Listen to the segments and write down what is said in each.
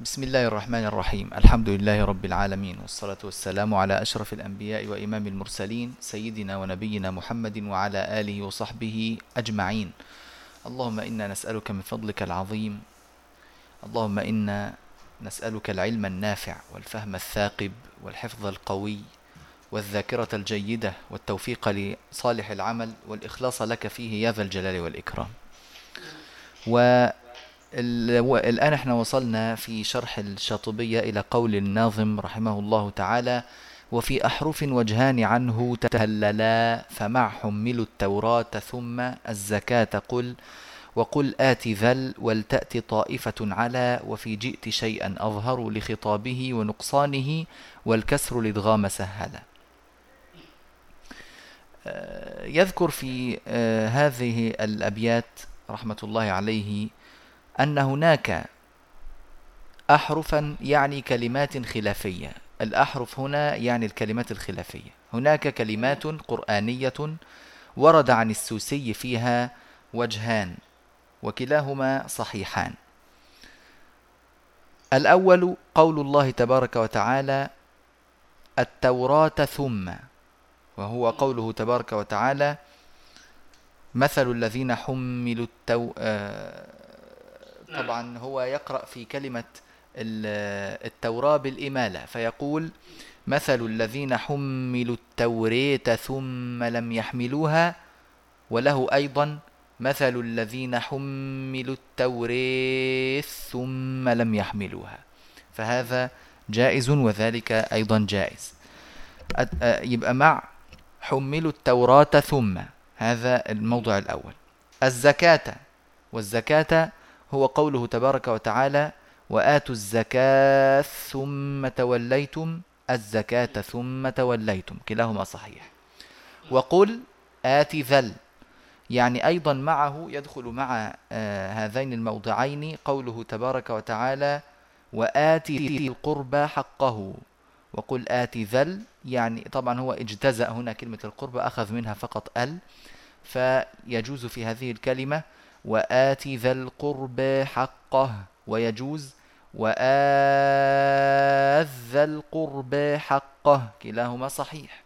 بسم الله الرحمن الرحيم الحمد لله رب العالمين والصلاة والسلام على أشرف الأنبياء وإمام المرسلين سيدنا ونبينا محمد وعلى آله وصحبه أجمعين اللهم إنا نسألك من فضلك العظيم اللهم إنا نسألك العلم النافع والفهم الثاقب والحفظ القوي والذاكرة الجيدة والتوفيق لصالح العمل والإخلاص لك فيه يا ذا الجلال والإكرام و الآن إحنا وصلنا في شرح الشاطبية إلى قول الناظم رحمه الله تعالى وفي أحرف وجهان عنه تهللا فمع حملوا التوراة ثم الزكاة قل وقل آت ذل ولتأت طائفة على وفي جئت شيئا أظهر لخطابه ونقصانه والكسر الإدغام سهلا. آه، يذكر في آه، هذه الأبيات رحمة الله عليه أن هناك أحرفا يعني كلمات خلافية. الأحرف هنا يعني الكلمات الخلافية. هناك كلمات قرآنية ورد عن السوسي فيها وجهان وكلاهما صحيحان. الأول قول الله تبارك وتعالى التوراة ثم وهو قوله تبارك وتعالى مثل الذين حملوا التو... آه نعم. طبعا هو يقرأ في كلمة التوراة بالإمالة فيقول مثل الذين حملوا التوريت ثم لم يحملوها وله أيضا مثل الذين حملوا التوريت ثم لم يحملوها فهذا جائز وذلك أيضا جائز. يبقى مع حملوا التوراة ثم هذا الموضع الأول. الزكاة والزكاة هو قوله تبارك وتعالى وآتوا الزكاة ثم توليتم الزكاة ثم توليتم. كلاهما صحيح. وقل آت ذل. يعني أيضا معه يدخل مع آه هذين الموضعين قوله تبارك وتعالى وآت القربى حقه. وقل آت ذل. يعني طبعا هو اجتزأ هنا كلمة القربى أخذ منها فقط ال. فيجوز في هذه الكلمة وآت ذا القرب حقه ويجوز وآت ذا القرب حقه. كلاهما صحيح.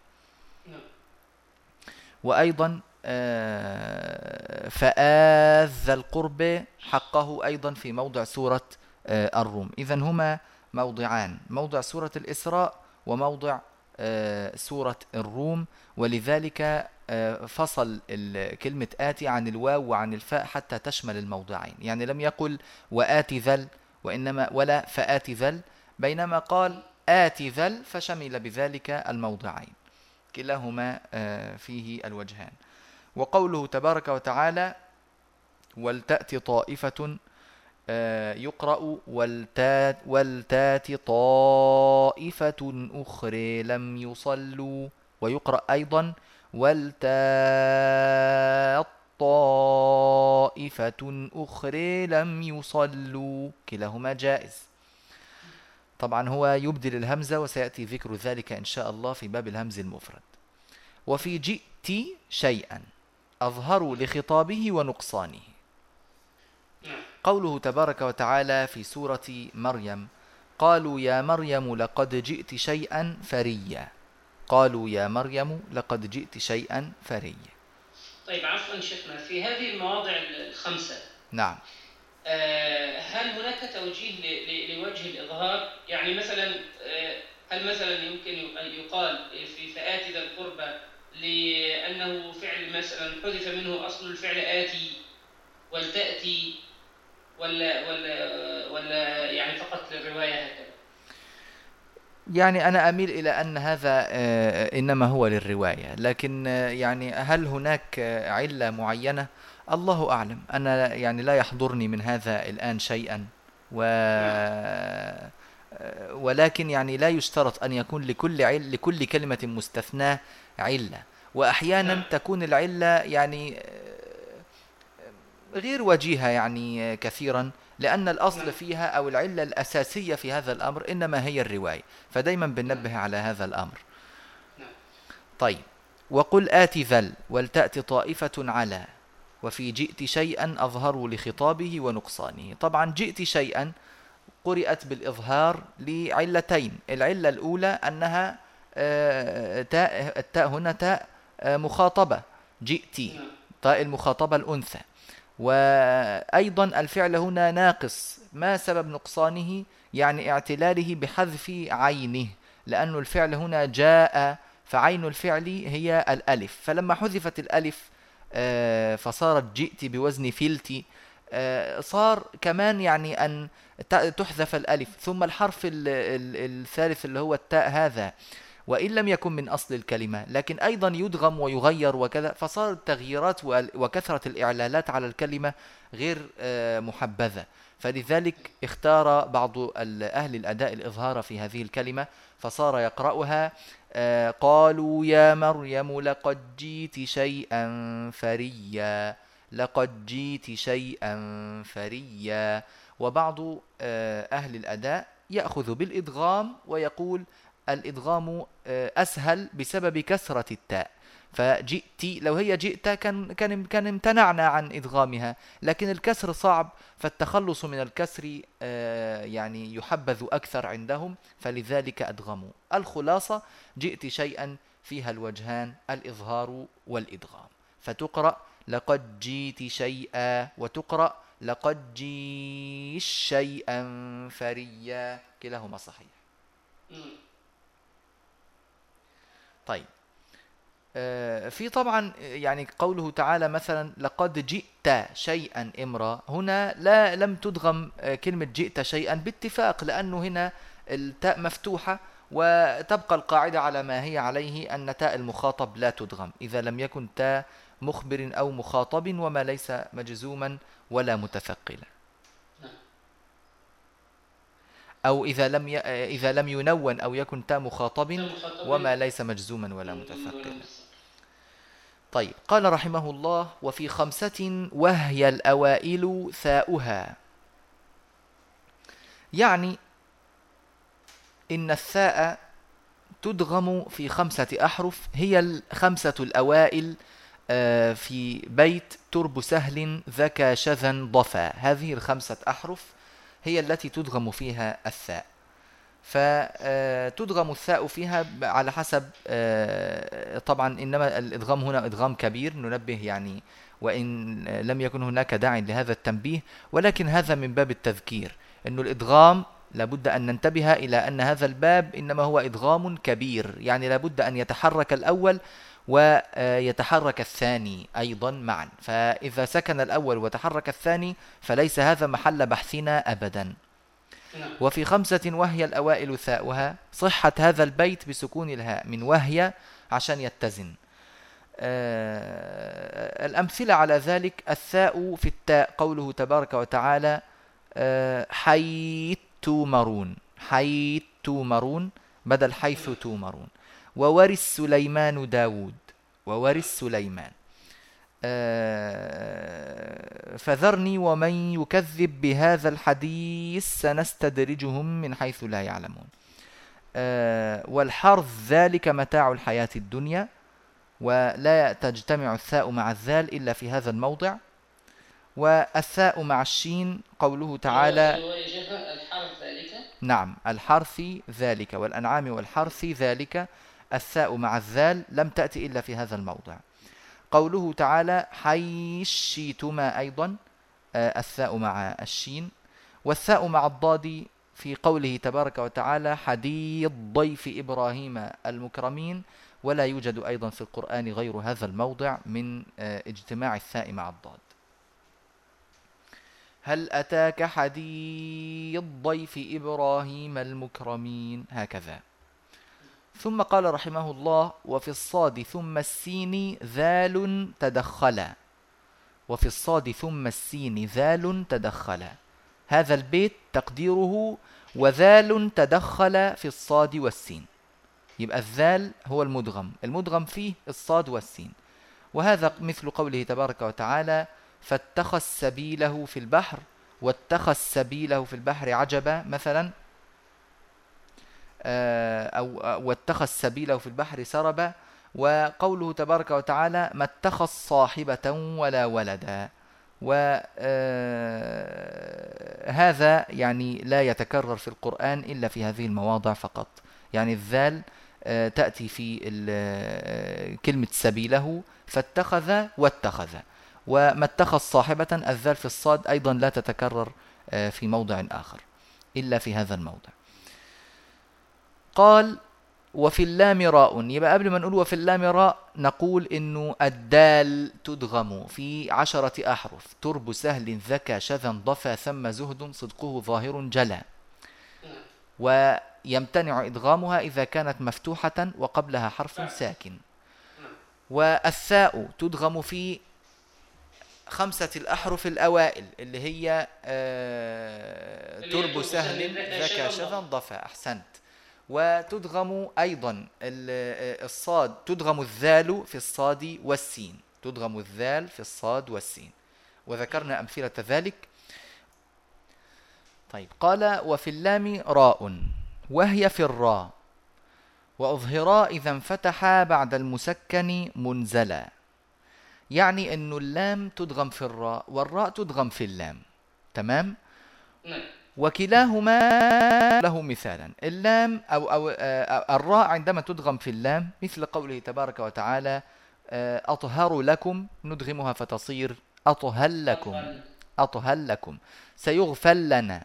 وأيضا آه، فآت ذا القرب حقه أيضا في موضع سورة آه، الروم. إذا هما موضعان. موضع سورة الإسراء وموضع آه، سورة الروم. ولذلك فصل كلمة آتي عن الواو وعن الفاء حتى تشمل الموضعين. يعني لم يقل وآتي ذل وإنما ولا فآتي ذل بينما قال آتي ذل فشمل بذلك الموضعين. كلاهما آه، فيه الوجهان. وقوله تبارك وتعالى ولتأتي طائفة آه، يقرأ ولتات, ولتات طائفة أخرى لم يصلوا ويقرأ أيضا ولتات طائفة أخرى لم يصلوا. كلاهما جائز. طبعا هو يبدل الهمزة وسيأتي ذكر ذلك إن شاء الله في باب الهمز المفرد. وفي جئت شيئا أظهر لخطابه ونقصانه. قوله تبارك وتعالى في سورة مريم قالوا يا مريم لقد جئت شيئا فريا. قالوا يا مريم لقد جئت شيئا فريا طيب عفوا شيخنا في هذه المواضع الخمسة نعم. آه، هل هناك توجيه لوجه الإظهار؟ يعني مثلا آه، هل مثلا يمكن يقال في فآت ذا القربى لأنه فعل مثلا حذف منه أصل الفعل آتي ولتأتي ولا ولا ولا يعني فقط للرواية هكذا؟ يعني أنا أميل إلى أن هذا آه، إنما هو للرواية لكن آه، يعني هل هناك آه، علة معينة؟ الله أعلم. أنا يعني لا يحضرني من هذا الآن شيئا و ولكن يعني لا يشترط أن يكون لكل عل لكل كلمة مستثناة علة. وأحيانا نعم. تكون العلة يعني غير وجيهة يعني كثيرا. لأن الأصل نعم. فيها أو العلة الأساسية في هذا الأمر إنما هي الرواية فدايما بنبه على هذا الأمر. نعم. طيب وقل آت ذل ولتأتي طائفة على وفي جئت شيئا أظهر لخطابه ونقصانه. طبعا جئت شيئا قرأت بالإظهار لعلتين. العلة الأولى أنها آه، تاء التاء هنا تاء آه، مخاطبة. جئتي نعم. تاء المخاطبة الأنثى. وأيضا الفعل هنا ناقص. ما سبب نقصانه؟ يعني اعتلاله بحذف عينه. لأن الفعل هنا جاء فعين الفعل هي الألف. فلما حذفت الألف آه، فصارت جئت بوزن فلتي آه، صار كمان يعني أن تحذف الألف. ثم الحرف ال- ال- الثالث اللي هو التاء هذا. وإن لم يكن من أصل الكلمة لكن أيضا يدغم ويغير وكذا فصار التغييرات وكثرة الإعلالات على الكلمة غير آه، محبذة. فلذلك اختار بعض أهل الأداء الإظهار في هذه الكلمة فصار يقرأها آه، قالوا يا مريم لقد جيت شيئا فريا لقد جيت شيئا فريا. وبعض آه، أهل الأداء يأخذ بالإدغام ويقول الإدغام آه، أسهل بسبب كثرة التاء. فجئت لو هي جئت كان كان كان امتنعنا عن إدغامها. لكن الكسر صعب فالتخلص من الكسر آه، يعني يحبذ أكثر عندهم فلذلك أدغموا. الخلاصة جئت شيئا فيها الوجهان الإظهار والإدغام. فتقرأ لقد جيت شيئا وتقرأ لقد جيش شيئا فريا. كلاهما صحيح. طيب. آه، في طبعا يعني قوله تعالى مثلا لقد جئت شيئا امرا هنا لا لم تدغم آه، كلمة جئت شيئا باتفاق لأنه هنا التاء مفتوحة وتبقى القاعدة على ما هي عليه أن تاء المخاطب لا تدغم. إذا لم يكن تاء مخبر أو مخاطب وما ليس مجزوما ولا متثقلا نعم. أو إذا لم ي... آه، إذا لم ينون أو يكن تاء مخاطب وما ليس مجزوما ولا متثقلا متثقل. طيب قال رحمه الله وفي خمسة وهي الأوائل ثاؤها يعني إن الثاء تدغم في خمسة أحرف هي الخمسة الأوائل آه، في بيت ترب سهل ذكى شذا ضفا هذه الخمسة أحرف هي التي تدغم فيها الثاء. فتدغم الثاء فيها على حسب آه، طبعا إنما الإدغام هنا إدغام كبير ننبه يعني وإن لم يكن هناك داع لهذا التنبيه ولكن هذا من باب التذكير إنه الإدغام لابد أن ننتبه إلى أن هذا الباب إنما هو إدغام كبير يعني لابد أن يتحرك الأول ويتحرك الثاني أيضا معا. فإذا سكن الأول وتحرك الثاني فليس هذا محل بحثنا ابدا. نعم. وفي خمسة وهي الأوائل ثاؤها صحة هذا البيت بسكون الهاء من وهي عشان يتزن. آه الأمثلة على ذلك الثاء في التاء قوله تبارك وتعالى آه حيث تومرون حيث تومرون بدل حيث تومرون وورث سليمان داود. وورث سليمان. آه، فذرني ومن يكذب بهذا الحديث سنستدرجهم من حيث لا يعلمون. آه، والحرث ذلك متاع الحياة الدنيا ولا تجتمع الثاء مع الذال إلا في هذا الموضع. والثاء مع الشين قوله تعالى وجه الحرف ذلك. نعم الحرث ذلك والأنعام والحرث ذلك. الثاء مع الذال لم تأتي إلا في هذا الموضع. قوله تعالى حيشيتما أيضا. آه، الثاء مع الشين. والثاء مع الضاد في قوله تبارك وتعالى حديث ضيف إبراهيم المكرمين. ولا يوجد أيضا في القرآن غير هذا الموضع من آه، اجتماع الثاء مع الضاد. هل أتاك حديث ضيف إبراهيم المكرمين؟ هكذا. ثم قال رحمه الله وفي الصاد ثم السين ذال تدخلا وفي الصاد ثم السين ذال تدخلا هذا البيت تقديره وذال تدخل في الصاد والسين. يبقى الذال هو المدغم المدغم فيه الصاد والسين. وهذا مثل قوله تبارك وتعالى فاتخذ سبيله في البحر واتخذ سبيله في البحر عجبا. مثلا أو أو واتخذ سبيله في البحر سربا وقوله تبارك وتعالى ما اتخذ صاحبة ولا ولدا. وهذا يعني لا يتكرر في القرآن إلا في هذه المواضع فقط. يعني الذال آه، تأتي في آه، كلمة سبيله فاتخذ واتخذ. وما اتخذ صاحبة الذال في الصاد أيضا لا تتكرر آه، في موضع آخر إلا في هذا الموضع. قال وفي اللام راء. يبقى قبل ما نقول وفي اللام راء نقول إنه الدال تدغم في عشرة أحرف. ترب سهل ذكى شذا ضفى ثم زهد صدقه ظاهر جلا ويمتنع إدغامها إذا كانت مفتوحة وقبلها حرف ساكن. والثاء تدغم في خمسة الأحرف الأوائل اللي هي آه ترب سهل ذكى شذا ضفى. أحسنت. وتدغم أيضا الصاد تدغم الذال في الصاد والسين. تدغم الذال في الصاد والسين. وذكرنا أمثلة ذلك. طيب قال وفي اللام راء وهي في الراء. وأظهرا إذا انفتحا بعد المسكن منزلا. يعني أن اللام تدغم في الراء والراء تدغم في اللام. تمام؟ نعم. وكلاهما له مثالا. اللام أو, أو آه، الراء عندما تدغم في اللام مثل قوله تبارك وتعالى آه، أطهر لكم ندغمها فتصير أطهل لكم أطهل لكم. سيغفل لنا.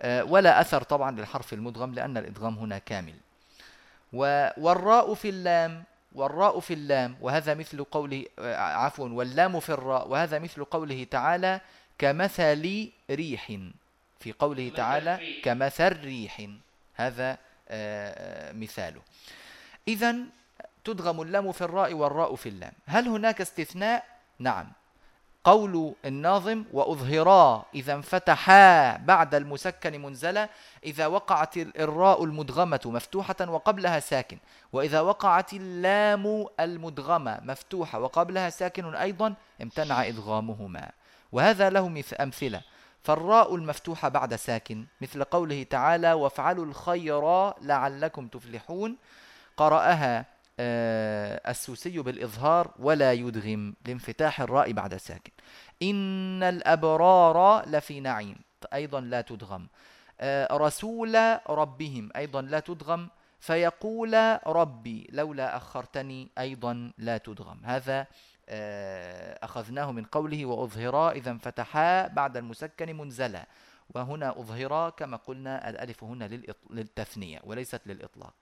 آه، ولا أثر طبعا للحرف المدغم لأن الإدغام هنا كامل. والراء في اللام والراء في اللام وهذا مثل قوله عفوا واللام في الراء وهذا مثل قوله تعالى كمثل ريح. في قوله تعالى كمثل ريح هذا آه، آه، مثاله. إذا تدغم اللام في الراء والراء في اللام. هل هناك استثناء؟ نعم. قول الناظم وأظهرا إذا انفتحا بعد المسكن منزلة إذا وقعت الراء المدغمة مفتوحة وقبلها ساكن. وإذا وقعت اللام المدغمة مفتوحة وقبلها ساكن أيضا امتنع إدغامهما. وهذا له أمثلة. فالراء المفتوحة بعد ساكن مثل قوله تعالى وافعلوا الخير لعلكم تفلحون قرأها آه، السوسي بالإظهار ولا يدغم لانفتاح الراء بعد ساكن. إن الأبرار لفي نعيم أيضا لا تدغم. آه، رسول ربهم أيضا لا تدغم. فيقول ربي لولا أخرتني أيضا لا تدغم. هذا أخذناه من قوله وأظهرا إذا انفتحا بعد المسكن منزلا. وهنا أظهرا كما قلنا الألف هنا للتثنية وليست للإطلاق.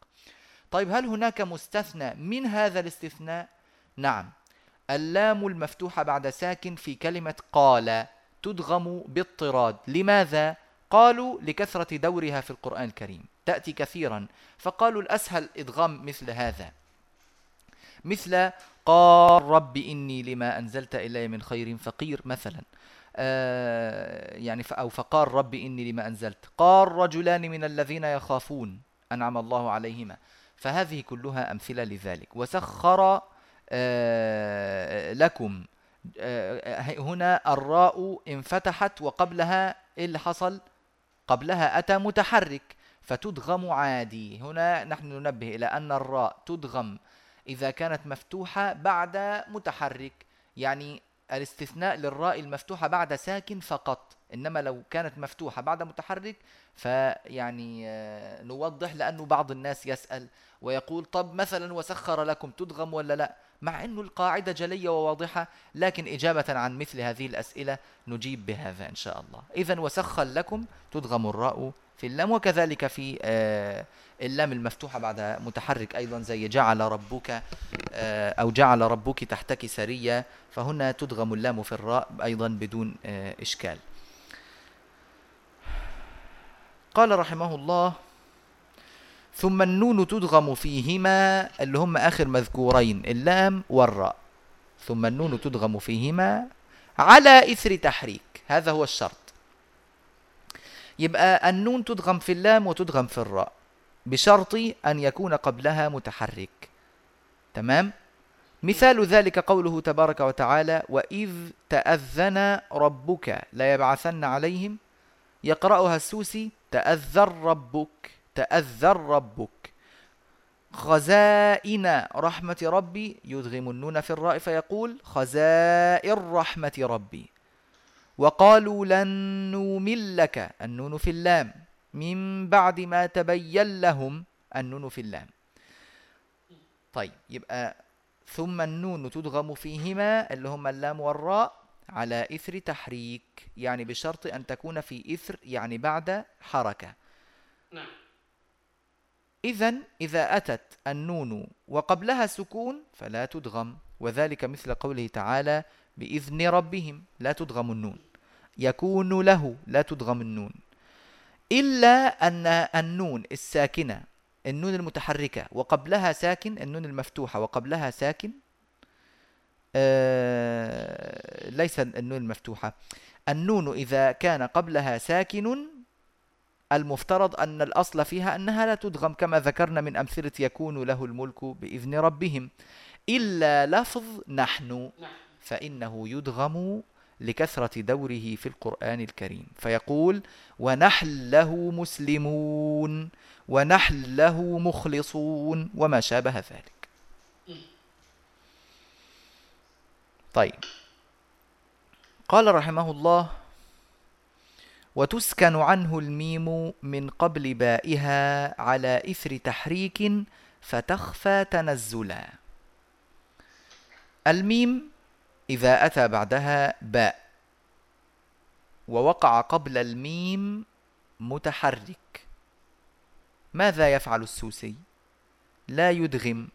طيب هل هناك مستثنى من هذا الاستثناء؟ نعم. اللام المفتوحة بعد ساكن في كلمة قال تدغم باضطراد. لماذا؟ قالوا لكثرة دورها في القرآن الكريم. تأتي كثيرا. فقالوا الأسهل إدغام مثل هذا. مثل قال رب إني لما أنزلت إلي من خير فقير مثلا. آه يعني أو فقال رب إني لما أنزلت. قال رجلان من الذين يخافون أنعم الله عليهما. فهذه كلها أمثلة لذلك. وسخر آه لكم آه هنا الراء انفتحت وقبلها إيه اللي حصل؟ قبلها أتى متحرك فتدغم عادي. هنا نحن ننبه إلى أن الراء تدغم. إذا كانت مفتوحة بعد متحرك. يعني الاستثناء للراء المفتوحة بعد ساكن فقط. إنما لو كانت مفتوحة بعد متحرك فيعني آه، نوضح لأنه بعض الناس يسأل ويقول طب مثلا وسخر لكم تدغم ولا لا؟ مع أنه القاعدة جلية وواضحة لكن إجابة عن مثل هذه الأسئلة نجيب بهذا إن شاء الله. إذا وسخر لكم تدغم الراء في اللام وكذلك في آه اللام المفتوحة بعد متحرك أيضا زي جعل ربك آه، أو جعل ربك تحتك سرية فهنا تدغم اللام في الراء أيضا بدون آه، إشكال. قال رحمه الله ثم النون تدغم فيهما اللي هم آخر مذكورين اللام والراء. ثم النون تدغم فيهما على إثر تحريك. هذا هو الشرط. يبقى النون تدغم في اللام وتدغم في الراء بشرط أن يكون قبلها متحرك. تمام؟ مثال ذلك قوله تبارك وتعالى وإذ تأذن ربك ليبعثن عليهم يقرأها السوسي تأذن ربك تأذر ربك خزائن رحمة ربي يدغم النون في الراء فيقول خزائر رحمة ربي وقالوا لن نؤمن لك. النون في اللام. من بعد ما تبين لهم النون في اللام. طيب يبقى ثم النون تدغم فيهما اللي هما اللام والراء على إثر تحريك. يعني بشرط أن تكون في إثر يعني بعد حركة. نعم. إذا إذا أتت النون وقبلها سكون فلا تدغم. وذلك مثل قوله تعالى بإذن ربهم. لا تدغم النون. يكون له لا تدغم النون. إلا أن النون الساكنة النون المتحركة وقبلها ساكن النون المفتوحة وقبلها ساكن آه ليس النون المفتوحة. النون إذا كان قبلها ساكن المفترض أن الأصل فيها أنها لا تدغم كما ذكرنا من أمثلة يكون له الملك بإذن ربهم. إلا لفظ نحن فإنه يدغم لكثرة دوره في القرآن الكريم. فيقول ونحن له مسلمون ونحن له مخلصون. وما شابه ذلك. طيب. قال رحمه الله وتسكن عنه الميم من قبل بائها على إثر تحريك فتخفى تنزلا. الميم إذا أتى بعدها باء ووقع قبل الميم متحرك. ماذا يفعل السوسي؟ لا يدغم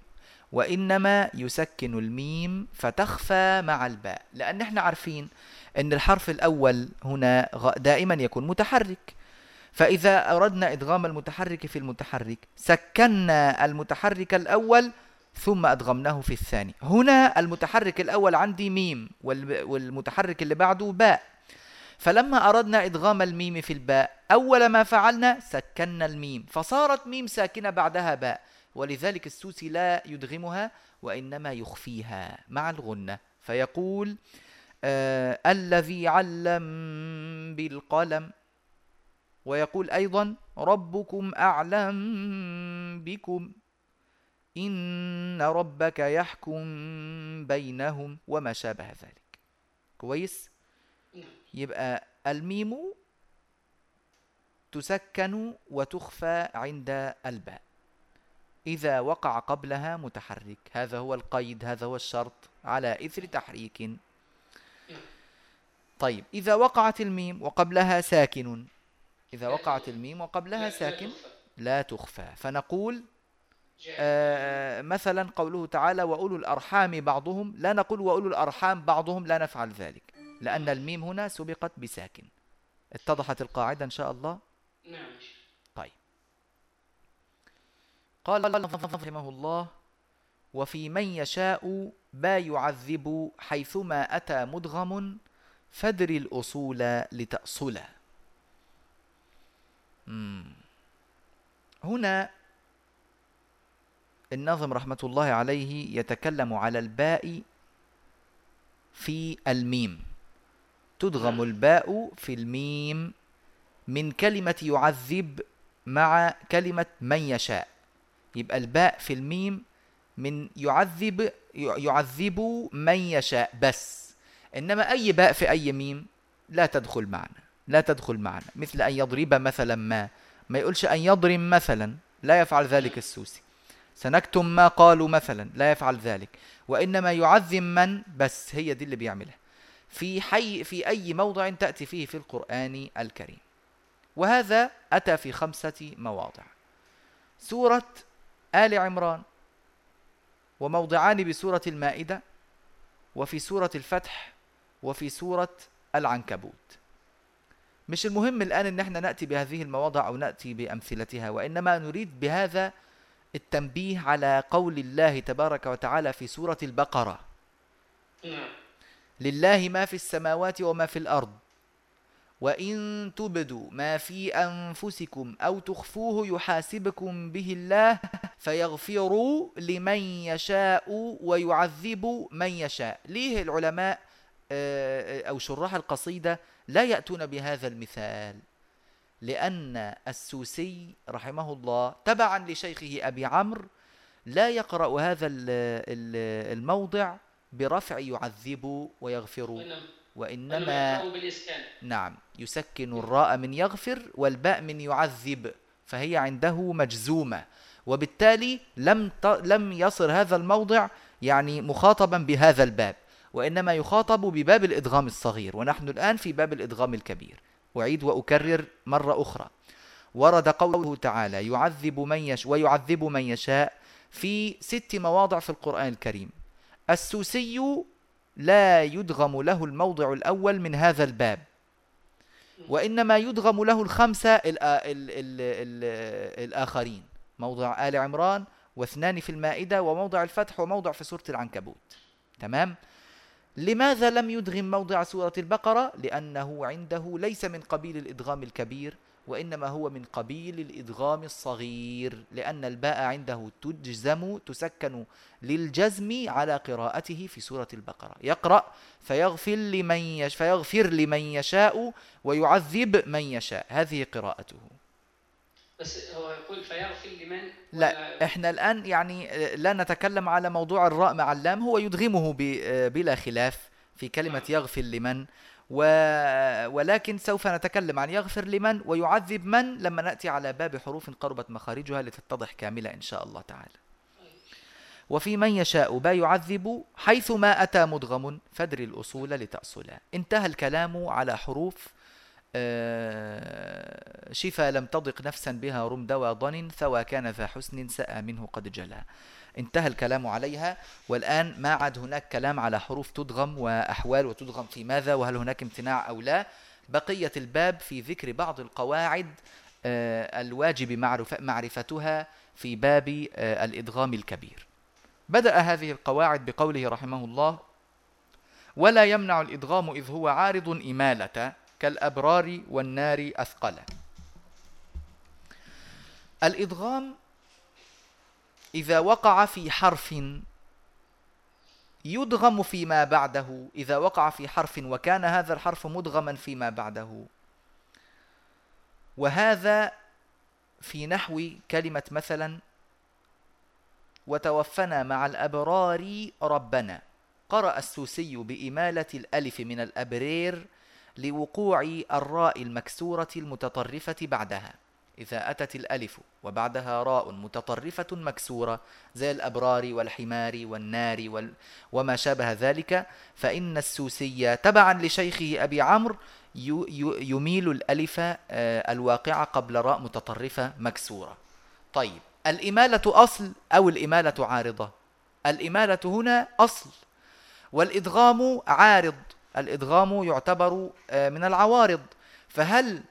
وإنما يسكن الميم فتخفى مع الباء. لأن إحنا عارفين أن الحرف الأول هنا دائما يكون متحرك. فإذا أردنا إدغام المتحرك في المتحرك سكنا المتحرك الأول ثم أدغمناه في الثاني. هنا المتحرك الأول عندي ميم وال- والمتحرك اللي بعده باء. فلما أردنا إدغام الميم في الباء أول ما فعلنا سكنا الميم فصارت ميم ساكنة بعدها باء. ولذلك السوسي لا يدغمها وإنما يخفيها مع الغنة. فيقول آه الذي علم بالقلم. ويقول أيضا ربكم أعلم بكم. إن ربك يحكم بينهم وما شابه ذلك. كويس؟ يبقى الميم تسكن وتخفى عند الباء. إذا وقع قبلها متحرك. هذا هو القيد هذا هو الشرط على إثر تحريك. طيب إذا وقعت الميم وقبلها ساكن. إذا وقعت الميم وقبلها ساكن. لا تخفى. فنقول مثلا قوله تعالى وأولو الأرحام بعضهم لا نقول وأولو الأرحام بعضهم لا نفعل ذلك لأن الميم هنا سبقت بساكن اتضحت القاعدة إن شاء الله نعم. طيب قال رحمه الله وفي من يشاء با يعذب حيثما أتى مدغم فدر الأصول لتأصلا. هنا الناظم رحمة الله عليه يتكلم على الباء في الميم. تدغم الباء في الميم من كلمة يعذب مع كلمة من يشاء. يبقى الباء في الميم من يعذب يعذب من يشاء بس. إنما أي باء في أي ميم لا تدخل معنا لا تدخل معنا. مثل أن يضرب مثلا ما ما يقولش أن يضرب مثلا لا يفعل ذلك السوسي. سنكتم ما قالوا مثلا لا يفعل ذلك. وإنما يعذب من؟ بس هي دي اللي بيعملها. في حي في أي موضع تأتي فيه في القرآن الكريم. وهذا أتى في خمسة مواضع. سورة آل عمران وموضعان بسورة المائدة وفي سورة الفتح وفي سورة العنكبوت. مش المهم الآن أن إحنا نأتي بهذه المواضع أو نأتي بأمثلتها وإنما نريد بهذا التنبيه على قول الله تبارك وتعالى في سورة البقرة. نعم. لله ما في السماوات وما في الأرض وإن تبدوا ما في أنفسكم أو تخفوه يحاسبكم به الله فيغفر لمن يشاء ويعذب من يشاء. ليه العلماء آه، أو شراح القصيدة لا يأتون بهذا المثال؟ لأن السوسي رحمه الله تبعا لشيخه أبي عمرو لا يقرأ هذا ال- ال- الموضع برفع يعذب ويغفر وإنما نعم يسكن الراء من يغفر والباء من يعذب فهي عنده مجزومة. وبالتالي لم لم يصل هذا الموضع يعني مخاطبا بهذا الباب وإنما يخاطب بباب الإدغام الصغير ونحن الآن في باب الإدغام الكبير. أعيد وأكرر مرة أخرى. ورد قوله تعالى يعذب من يش ويعذب من يشاء في ست مواضع في القرآن الكريم. السوسي لا يدغم له الموضع الأول من هذا الباب. وإنما يدغم له الخمسة ال ال ال ال الآخرين. موضع آل عمران واثنان في المائدة وموضع الفتح وموضع في سورة العنكبوت. تمام؟ لماذا لم يدغم موضع سورة البقرة؟ لأنه عنده ليس من قبيل الإدغام الكبير وإنما هو من قبيل الإدغام الصغير لأن الباء عنده تجزم تسكن للجزم على قراءته في سورة البقرة. يقرأ فيغفر لمن, فيغفر لمن يشاء ويعذب من يشاء. هذه قراءته. بس هو يقول فيغفر لمن لا إحنا الآن يعني لا نتكلم على موضوع الراء مع اللام هو يدغمه بلا خلاف في كلمة نعم. يغفر لمن و... ولكن سوف نتكلم عن يغفر لمن ويعذب من لما نأتي على باب حروف قربت مخارجها لتتضح كاملة إن شاء الله تعالى وفي من يشاء با يعذب حيث ما أتى مدغم فدر الأصول لتأصلا انتهى الكلام على حروف آه، شفا لم تضق نفسا بها رمد وضن ثوى كان ذا حسن سأى منه قد جلا. انتهى الكلام عليها والآن ما عاد هناك كلام على حروف تدغم وأحوال وتدغم في ماذا وهل هناك امتناع أو لا. بقية الباب في ذكر بعض القواعد آه، الواجب معرفتها في باب آه، الإدغام الكبير. بدأ هذه القواعد بقوله رحمه الله ولا يمنع الإدغام إذ هو عارض إمالة. كالأبرار والنار أثقلا الإدغام إذا وقع في حرف يدغم فيما بعده. إذا وقع في حرف وكان هذا الحرف مدغما فيما بعده. وهذا في نحو كلمة مثلا وتوفنا مع الأبرار ربنا. قرأ السوسي بإمالة الألف من الأبرير لوقوع الراء المكسورة المتطرفة بعدها. إذا أتت الألف وبعدها راء متطرفة مكسورة زي الأبرار والحمار والنار وال... وما شابه ذلك فإن السوسية تبعا لشيخه أبي عمرو. يميل الألف آه، الواقعة قبل راء متطرفة مكسورة. طيب الإمالة أصل أو الإمالة عارضة؟ الإمالة هنا أصل والإدغام عارض. الإدغام يعتبر آه، من العوارض. فهل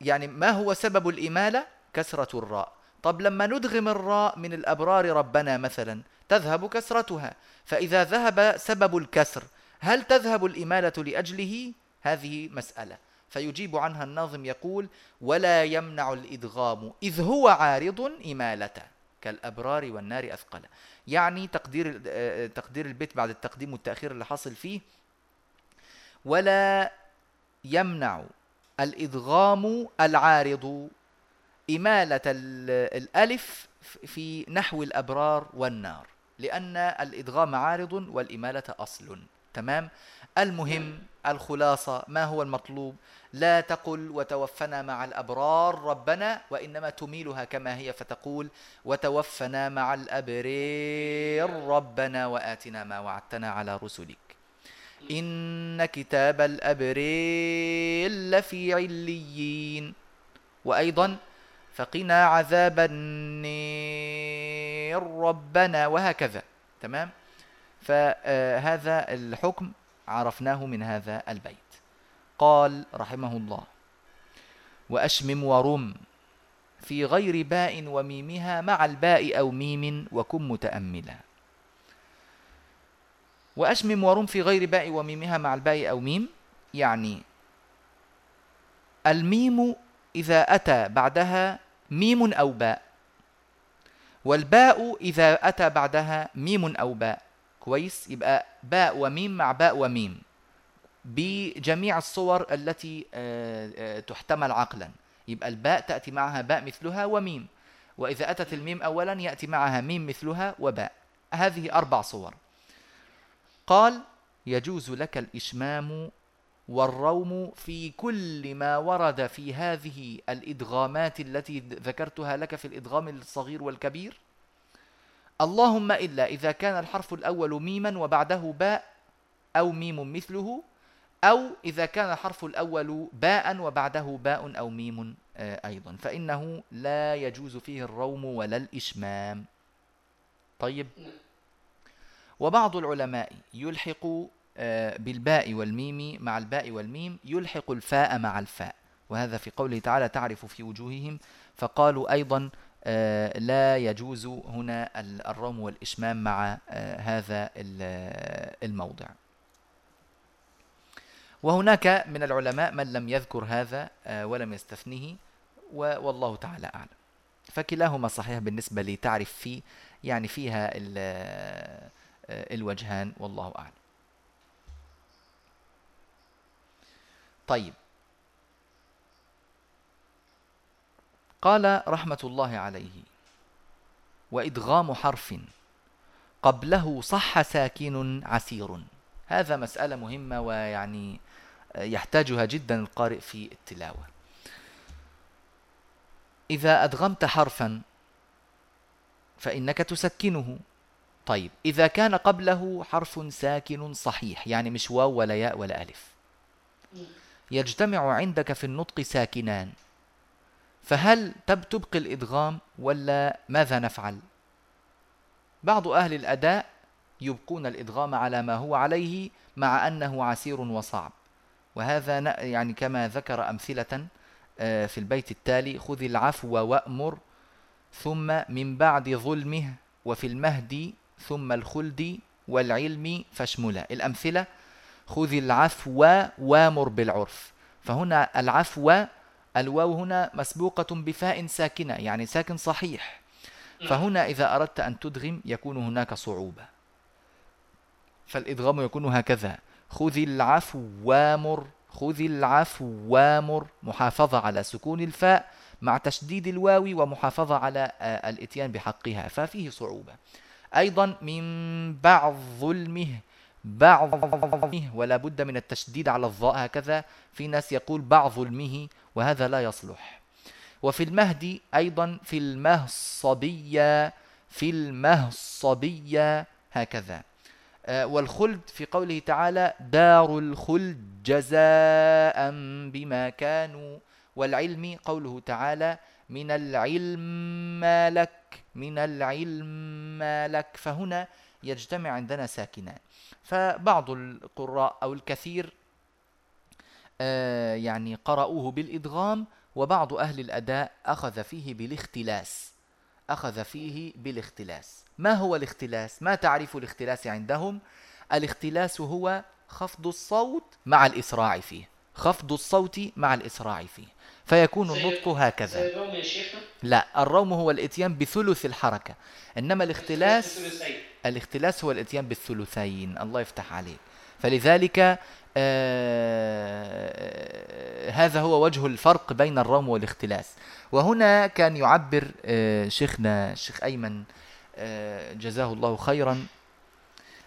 يعني ما هو سبب الإمالة؟ كسرة الراء. طب لما ندغم الراء من الأبرار ربنا مثلا تذهب كسرتها. فإذا ذهب سبب الكسر هل تذهب الإمالة لأجله؟ هذه مسألة. فيجيب عنها الناظم يقول ولا يمنع الإدغام إذ هو عارض إمالة. كالأبرار والنار أثقل. يعني تقدير آه، تقدير البيت بعد التقديم والتأخير اللي حاصل فيه ولا يمنع الإدغام العارض إمالة الألف في نحو الأبرار والنار لأن الإدغام عارض والإمالة أصل. تمام؟ المهم الخلاصة ما هو المطلوب؟ لا تقل وتوفنا مع الأبرار ربنا وإنما تميلها كما هي فتقول وتوفنا مع الأبرير ربنا وآتنا ما وعدتنا على رسلك. إن كتاب الأبرير لفي عليين. وأيضا فقنا عذاب النير ربنا وهكذا تمام؟ فهذا الحكم. عرفناه من هذا البيت. قال رحمه الله وأشمم ورم في غير باء وميمها مع الباء أو ميم وكن متأملا. وأشمم ورم في غير باء وميمها مع الباء أو ميم يعني الميم إذا أتى بعدها ميم أو باء والباء إذا أتى بعدها ميم أو باء. كويس يبقى باء وميم مع باء وميم بجميع الصور التي آه، آه، تحتمل عقلا. يبقى الباء تأتي معها باء مثلها وميم. وإذا أتت الميم أولا يأتي معها ميم مثلها وباء. هذه أربع صور. قال يجوز لك الإشمام والروم في كل ما ورد في هذه الإدغامات التي ذكرتها لك في الإدغام الصغير والكبير؟ اللهم إلا إذا كان الحرف الأول ميما وبعده باء أو ميم مثله أو إذا كان الحرف الأول باء وبعده باء أو ميم آه، أيضا. فإنه لا يجوز فيه الروم ولا الإشمام. طيب. وبعض العلماء يلحق آه، بالباء والميم مع الباء والميم يلحق الفاء مع الفاء. وهذا في قوله تعالى تعرف في وجوههم. فقالوا أيضا لا يجوز هنا الروم والإشمام مع هذا الموضع. وهناك من العلماء من لم يذكر هذا آه، ولم يستثنه والله تعالى أعلم. فكلاهما صحيح بالنسبة لتعرف في يعني فيها آه، الوجهان والله أعلم. طيب قال رحمة الله عليه وإدغام حرف قبله صح ساكن عسير. هذا مسألة مهمة ويعني يحتاجها جدا القارئ في التلاوة. إذا أدغمت حرفا فإنك تسكنه. طيب إذا كان قبله حرف ساكن صحيح يعني مش واو ولا ياء ولا ألف. يجتمع عندك في النطق ساكنان. فهل تبقي الإدغام ولا ماذا نفعل؟ بعض أهل الأداء يبقون الإدغام على ما هو عليه مع أنه عسير وصعب. وهذا يعني كما ذكر أمثلة آه، في البيت التالي خذ العفو وأمر ثم من بعد ظلمه وفي المهد ثم الخلد والعلم فاشملا. الأمثلة خذ العفو وأمر بالعرف. فهنا العفو الواو هنا مسبوقة بفاء ساكنة يعني ساكن صحيح. فهنا إذا أردت أن تدغم يكون هناك صعوبة. فالإدغام يكون هكذا خذ العفو وامر خذ العفو وامر محافظة على سكون الفاء مع تشديد الواو ومحافظة على آه، الإتيان بحقها. ففيه صعوبة. أيضا من بعض ظلمه بعض ولا بد من التشديد على الظاء هكذا. في ناس يقول بعض ظلمه وهذا لا يصلح. وفي المهدي أيضا في المهصبية في المهصبية هكذا. آه، والخلد في قوله تعالى دار الخلد جزاء بما كانوا. والعلم قوله تعالى من العلم ما لك من العلم ما لك. فهنا يجتمع عندنا ساكنان. فبعض القراء أو الكثير آه، يعني قرأوه بالإدغام وبعض أهل الأداء أخذ فيه بالاختلاس أخذ فيه بالاختلاس ما هو الاختلاس؟ ما تعريف الاختلاس عندهم؟ الاختلاس هو خفض الصوت مع الإسراع فيه خفض الصوت مع الإسراع فيه فيكون النطق هكذا. لا الروم هو الإتيان بثلث الحركة. إنما الاختلاس الاختلاس هو الإتيان بالثلثين. الله يفتح عليك. فلذلك آه هذا هو وجه الفرق بين الروم والاختلاس. وهنا كان يعبر آه شيخنا الشيخ أيمن آه جزاه الله خيرا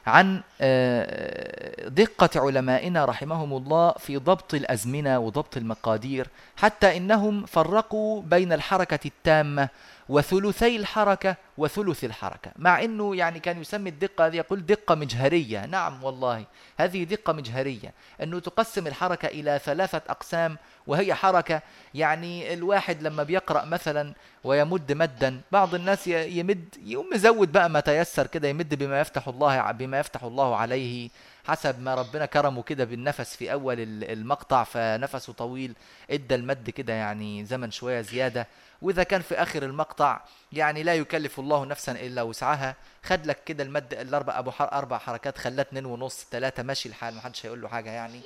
عن آه دقة علمائنا رحمهم الله في ضبط الأزمنة وضبط المقادير حتى إنهم فرقوا بين الحركة التامة وثلثي الحركة وثلث الحركة. مع أنه يعني كان يسمي الدقة هذه يقول دقة مجهرية. نعم والله هذه دقة مجهرية. أنه تقسم الحركة إلى ثلاثة أقسام وهي حركة يعني الواحد لما بيقرأ مثلا ويمد مدا بعض الناس يمد يقوم مزود بقى ما تيسر كده يمد بما يفتح الله بما يفتح الله عليه حسب ما ربنا كرمه كده بالنفس في أول المقطع فنفسه طويل إدى المد كده يعني زمن شوية زيادة. وإذا كان في آخر المقطع يعني لا يكلف الله نفسا إلا وسعها. خد لك كده المد الأربع أبو حر أربع حركات خلاه اتنين ونص ثلاثة ماشي الحال ما حدش هيقول له حاجة يعني.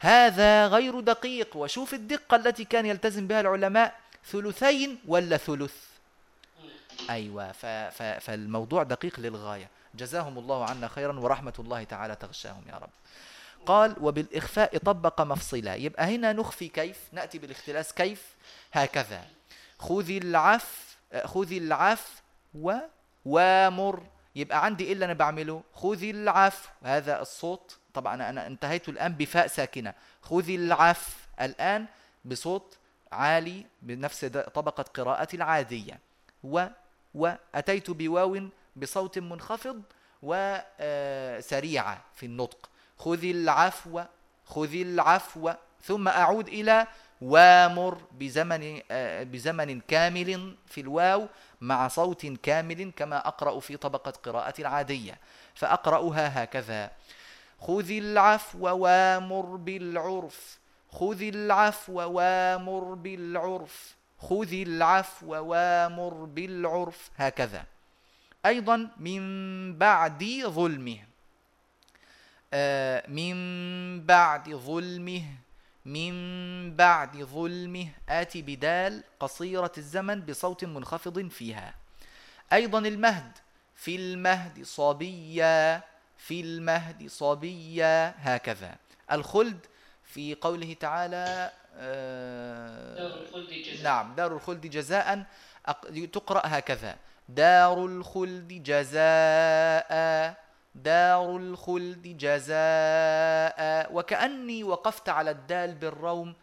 هذا غير دقيق. وشوف الدقة التي كان يلتزم بها العلماء ثلثين ولا ثلث؟ أيوه فالموضوع دقيق للغاية. جزاهم الله عنا خيرا ورحمة الله تعالى تغشاهم يا رب. قال وبالإخفاء طبق مفصلا. يبقى هنا نخفي كيف؟ نأتي بالاختلاس كيف؟ هكذا. خذ العف خذ العف و وامر. يبقى عندي إيه اللي أنا بعمله؟ خذ العف. هذا الصوت طبعا أنا انتهيت الآن بفاء ساكنة. خذ العف الآن بصوت عالي بنفس طبقة قراءة العادية. و وأتيت بواو بصوت منخفض وسريعة في النطق. خذ العفو خذ العفو. ثم أعود إلى وامر بزمن بزمن كامل في الواو مع صوت كامل كما أقرأ في طبقة قراءة العادية. فأقرأها هكذا. خذ العفو وامر بالعرف. خذ العفو وامر بالعرف. خذ العفو وامر بالعرف. هكذا. أيضا من بعد ظلمه. آه من بعد ظلمه من بعد ظلمه آتي بدال قصيرة الزمن بصوت منخفض فيها. أيضا المهد في المهد صبيا في المهد صبيا هكذا. الخلد في قوله تعالى آه دار الخلد جزاء. نعم دار الخلد جزاء. تقرأ هكذا. دار الخلد جزاء. دار الخلد جزاء وكأني وقفت على الدال بالروم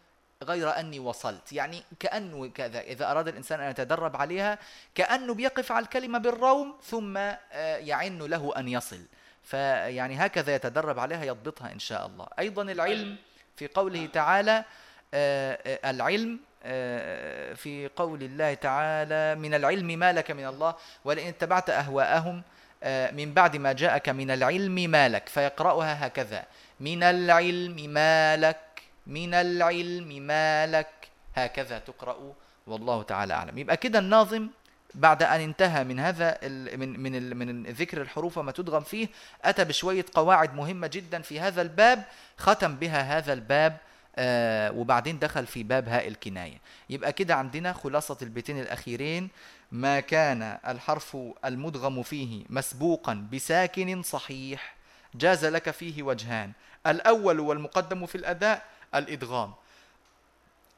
غير أني وصلت. يعني كأنه كذا إذا أراد الإنسان أن يتدرب عليها كأنه بيقف على الكلمة بالروم ثم آه، يعن له أن يصل. فيعني هكذا يتدرب عليها يضبطها إن شاء الله. أيضا العلم في قوله تعالى آه، آه، العلم في قول الله تعالى من العلم ما لك من الله ولئن اتبعت أهواءهم من بعد ما جاءك من العلم ما لك فيقرأها هكذا. من العلم ما لك من العلم ما لك هكذا تقرأ والله تعالى أعلم. يبقى كده الناظم بعد أن انتهى من هذا من من من ذكر الحروف وما تدغم فيه أتى بشوية قواعد مهمة جدا في هذا الباب ختم بها هذا الباب آه وبعدين دخل في باب هاء الكناية. يبقى كده عندنا خلاصة البيتين الأخيرين. ما كان الحرف المدغم فيه مسبوقا بساكن صحيح جاز لك فيه وجهان. الأول والمقدم في الأداء الإدغام.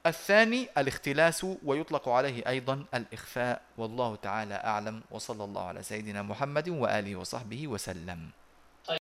الثاني الاختلاس ويطلق عليه أيضا الإخفاء. والله تعالى أعلم وصلى الله على سيدنا محمد وآله وصحبه وسلم.